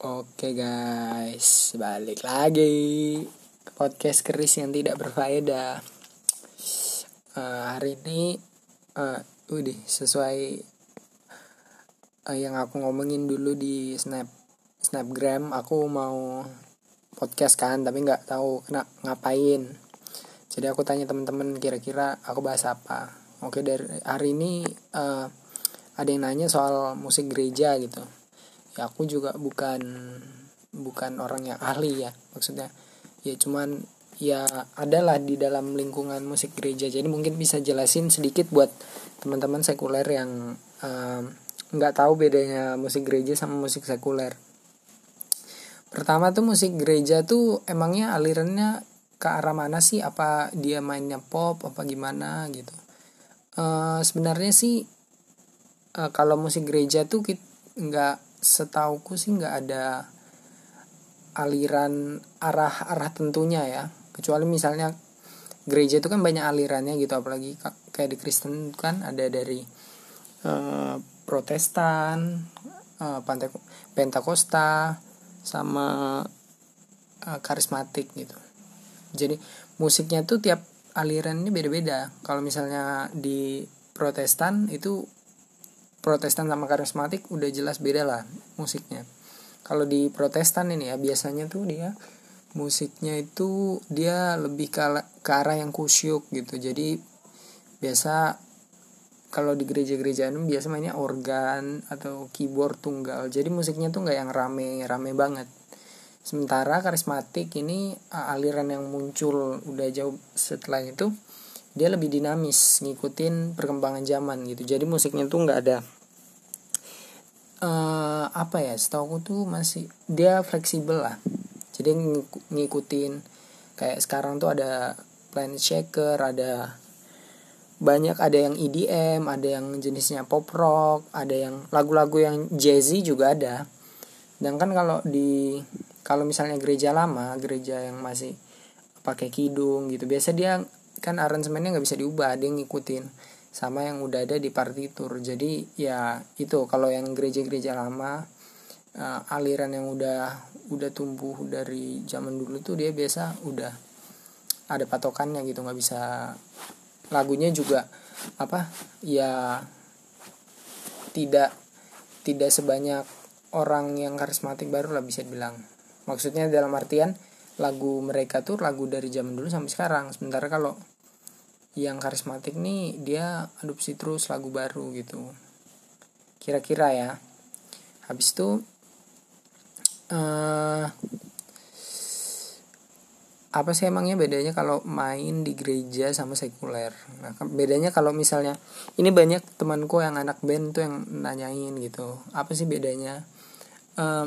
Oke guys, balik lagi podcast keris yang tidak berfaedah. Uh, hari ini, uh, udah sesuai uh, yang aku ngomongin dulu di snap snapgram. Aku mau podcast kan, tapi nggak tahu kena ngapain. Jadi aku tanya teman-teman kira-kira aku bahas apa. Oke dari hari ini uh, ada yang nanya soal musik gereja gitu ya aku juga bukan bukan orang yang ahli ya maksudnya. Ya cuman ya adalah di dalam lingkungan musik gereja. Jadi mungkin bisa jelasin sedikit buat teman-teman sekuler yang nggak um, tahu bedanya musik gereja sama musik sekuler. Pertama tuh musik gereja tuh emangnya alirannya ke arah mana sih? Apa dia mainnya pop? Apa gimana gitu? Uh, sebenarnya sih uh, kalau musik gereja tuh nggak setauku sih nggak ada aliran arah arah tentunya ya. Kecuali misalnya gereja itu kan banyak alirannya gitu apalagi kayak di Kristen kan ada dari uh, Protestan uh, Pentakosta sama uh, karismatik gitu. Jadi musiknya tuh tiap aliran ini beda-beda. Kalau misalnya di Protestan itu Protestan sama karismatik udah jelas beda lah musiknya. Kalau di Protestan ini ya biasanya tuh dia musiknya itu dia lebih ke, ke arah yang kusyuk gitu. Jadi biasa kalau di gereja-gereja itu biasa mainnya organ atau keyboard tunggal. Jadi musiknya tuh nggak yang rame rame banget. Sementara karismatik ini aliran yang muncul udah jauh setelah itu dia lebih dinamis ngikutin perkembangan zaman gitu. Jadi musiknya tuh nggak ada uh, apa ya setahu tuh masih dia fleksibel lah. Jadi ng ngikutin kayak sekarang tuh ada planet shaker ada banyak ada yang EDM ada yang jenisnya pop rock ada yang lagu-lagu yang jazzy juga ada. Dan kan kalau di kalau misalnya gereja lama gereja yang masih pakai kidung gitu biasa dia kan aransemennya nggak bisa diubah dia ngikutin sama yang udah ada di partitur jadi ya itu kalau yang gereja-gereja lama uh, aliran yang udah udah tumbuh dari zaman dulu tuh dia biasa udah ada patokannya gitu nggak bisa lagunya juga apa ya tidak tidak sebanyak orang yang karismatik baru lah bisa dibilang. Maksudnya dalam artian lagu mereka tuh lagu dari zaman dulu sampai sekarang. Sementara kalau yang karismatik nih dia adopsi terus lagu baru gitu. Kira-kira ya. Habis itu uh, apa sih emangnya bedanya kalau main di gereja sama sekuler? Nah bedanya kalau misalnya ini banyak temanku yang anak band tuh yang nanyain gitu. Apa sih bedanya? Uh,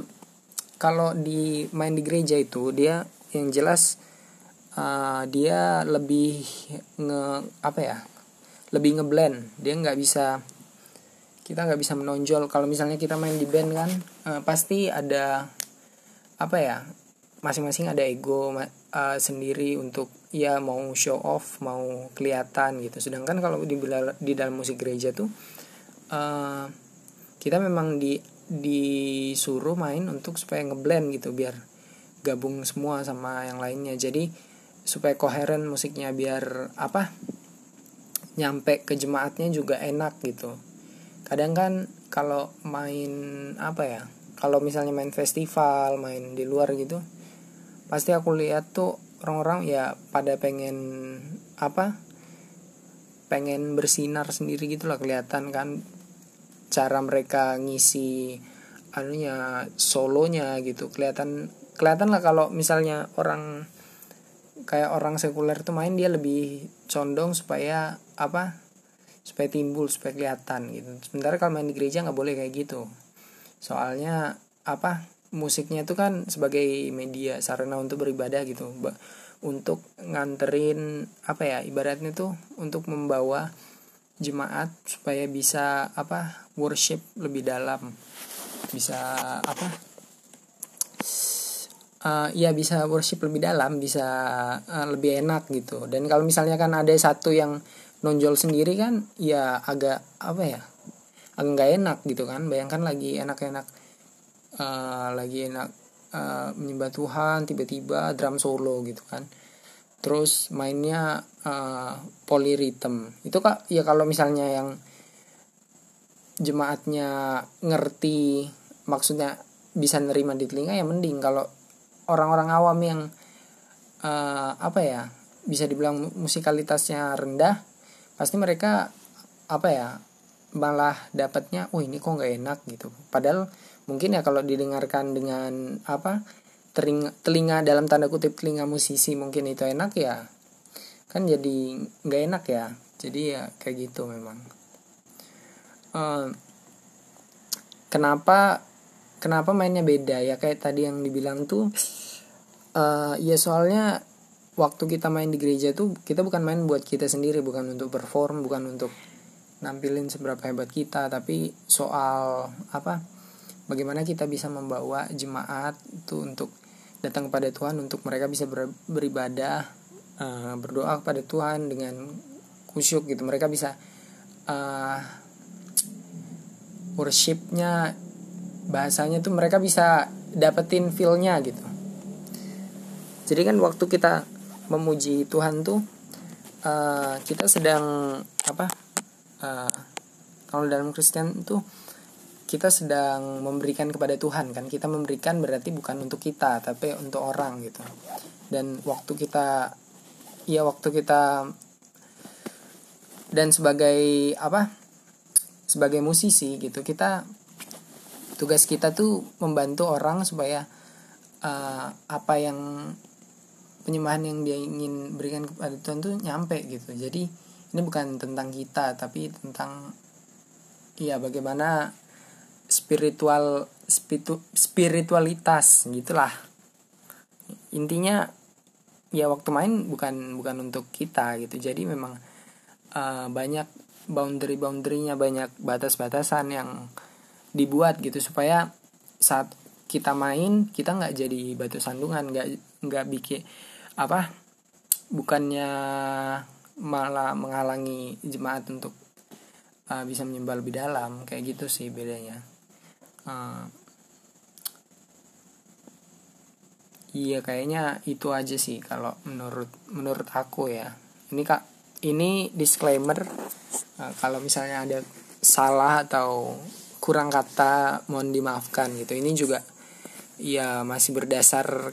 kalau di main di gereja itu dia yang jelas uh, dia lebih nge apa ya lebih ngeblend. Dia nggak bisa kita nggak bisa menonjol. Kalau misalnya kita main di band kan uh, pasti ada apa ya masing-masing ada ego uh, sendiri untuk ya mau show off mau kelihatan gitu. Sedangkan kalau di di dalam musik gereja tuh uh, kita memang di disuruh main untuk supaya ngeblend gitu biar gabung semua sama yang lainnya. Jadi supaya koheren musiknya biar apa nyampe ke jemaatnya juga enak gitu. Kadang kan kalau main apa ya kalau misalnya main festival main di luar gitu pasti aku lihat tuh orang-orang ya pada pengen apa pengen bersinar sendiri gitu lah kelihatan kan cara mereka ngisi anunya solonya gitu. Kelihatan kelihatan lah kalau misalnya orang kayak orang sekuler tuh main dia lebih condong supaya apa supaya timbul supaya kelihatan gitu. Sementara kalau main di gereja nggak boleh kayak gitu. Soalnya apa musiknya itu kan sebagai media sarana untuk beribadah gitu. Untuk nganterin apa ya ibaratnya tuh untuk membawa jemaat supaya bisa apa worship lebih dalam. Bisa apa uh, ya bisa worship lebih dalam bisa uh, lebih enak gitu. Dan kalau misalnya kan ada satu yang nonjol sendiri kan ya agak apa ya agak nggak enak gitu kan. Bayangkan lagi enak-enak uh, lagi enak uh, menyembah Tuhan tiba-tiba drum solo gitu kan. Terus mainnya uh, polyrhythm itu kak ya kalau misalnya yang jemaatnya ngerti maksudnya bisa nerima di telinga ya mending. Kalau orang-orang awam yang uh, apa ya bisa dibilang musikalitasnya rendah pasti mereka apa ya malah dapatnya oh ini kok nggak enak gitu. Padahal mungkin ya kalau didengarkan dengan apa telinga, telinga dalam tanda kutip telinga musisi mungkin itu enak ya kan jadi nggak enak ya. Jadi ya kayak gitu memang. Uh, kenapa kenapa mainnya beda? Ya kayak tadi yang dibilang tuh uh, ya soalnya waktu kita main di gereja tuh kita bukan main buat kita sendiri bukan untuk perform bukan untuk nampilin seberapa hebat kita tapi soal apa bagaimana kita bisa membawa jemaat itu untuk datang kepada Tuhan untuk mereka bisa ber, beribadah uh, berdoa kepada Tuhan dengan kusyuk gitu. Mereka bisa uh, worshipnya bahasanya tuh mereka bisa dapetin feelnya gitu. Jadi kan waktu kita memuji Tuhan tuh uh, kita sedang apa uh, kalau dalam Kristen tuh kita sedang memberikan kepada Tuhan kan. Kita memberikan berarti bukan untuk kita tapi untuk orang gitu. Dan waktu kita ya waktu kita dan sebagai apa sebagai musisi gitu kita tugas kita tuh membantu orang supaya uh, apa yang penyembahan yang dia ingin berikan kepada Tuhan tuh nyampe gitu. Jadi ini bukan tentang kita tapi tentang iya bagaimana spiritual spiritu, spiritualitas gitulah. Intinya ya waktu main bukan bukan untuk kita gitu. Jadi memang uh, banyak boundary boundarynya banyak batas batasan yang dibuat gitu supaya saat kita main kita nggak jadi batu sandungan nggak nggak bikin apa bukannya malah menghalangi jemaat untuk uh, bisa menyembah lebih dalam kayak gitu sih bedanya. Uh, iya kayaknya itu aja sih kalau menurut menurut aku ya. Ini kak ini disclaimer uh, kalau misalnya ada salah atau kurang kata mohon dimaafkan gitu. Ini juga ya masih berdasar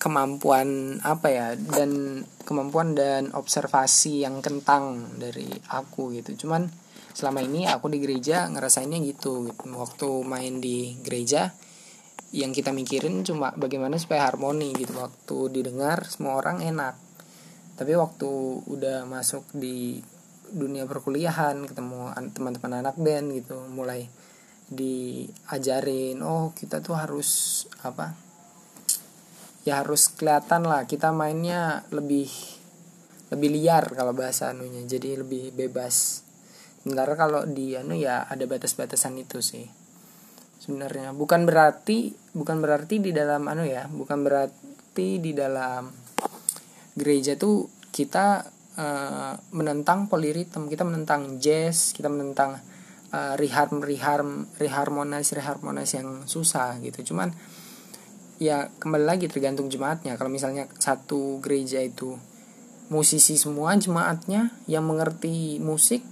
kemampuan apa ya dan kemampuan dan observasi yang kentang dari aku gitu. Cuman selama ini aku di gereja ngerasainnya gitu, gitu waktu main di gereja yang kita mikirin cuma bagaimana supaya harmoni gitu. Waktu didengar semua orang enak. Tapi waktu udah masuk di dunia perkuliahan ketemu teman-teman anak band gitu mulai diajarin oh kita tuh harus apa ya harus kelihatan lah kita mainnya lebih lebih liar kalau bahasa anunya jadi lebih bebas. Sementara kalau di anu ya ada batas-batasan itu sih. Sebenarnya bukan berarti bukan berarti di dalam anu ya bukan berarti di dalam gereja tuh kita uh, menentang poliritem. Kita menentang jazz kita menentang uh, reharm reharm reharmonis reharmonis yang susah gitu. Cuman ya kembali lagi tergantung jemaatnya. Kalau misalnya satu gereja itu musisi semua jemaatnya yang mengerti musik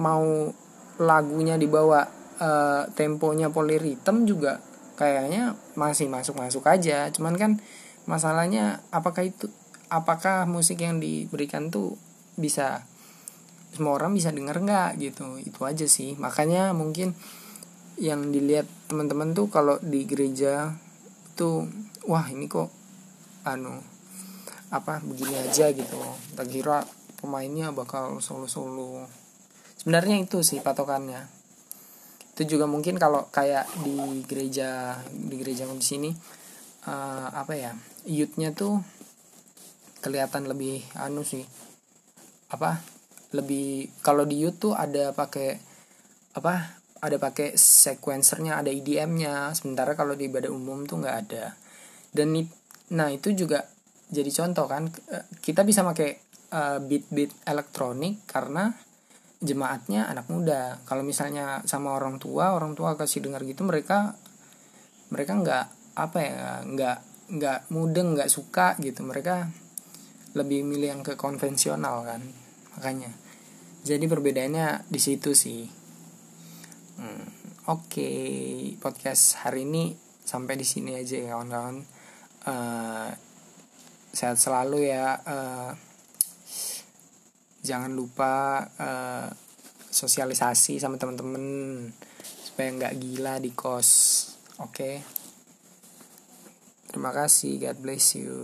mau lagunya dibawa uh, temponya poliritem juga kayaknya masih masuk masuk aja. Cuman kan masalahnya apakah itu apakah musik yang diberikan tuh bisa semua orang bisa denger nggak gitu? Itu aja sih. Makanya mungkin yang dilihat teman-teman tuh kalau di gereja tuh wah ini kok anu apa begini aja gitu. Tak kira pemainnya bakal solo-solo. Sebenarnya itu sih patokannya. Itu juga mungkin kalau kayak di gereja di gereja di sini uh, apa ya youthnya tuh kelihatan lebih anu sih apa lebih kalau di youth tuh ada pakai apa ada pakai sequencernya ada IDM-nya sementara kalau di ibadah umum tuh nggak ada. Dan nah itu juga jadi contoh kan eh, kita bisa pakai uh, beat beat elektronik karena jemaatnya anak muda. Kalau misalnya sama orang tua orang tua kasih dengar gitu mereka mereka nggak apa ya nggak nggak mudeng nggak suka gitu. Mereka lebih milih yang ke konvensional kan. Makanya. Jadi perbedaannya di situ sih. Hmm, oke. Okay. podcast hari ini sampai di sini aja ya kawan-kawan. Uh, sehat selalu ya. Uh, jangan lupa uh, sosialisasi sama teman-teman supaya nggak gila di kos. Oke? Okay? terima kasih. God bless you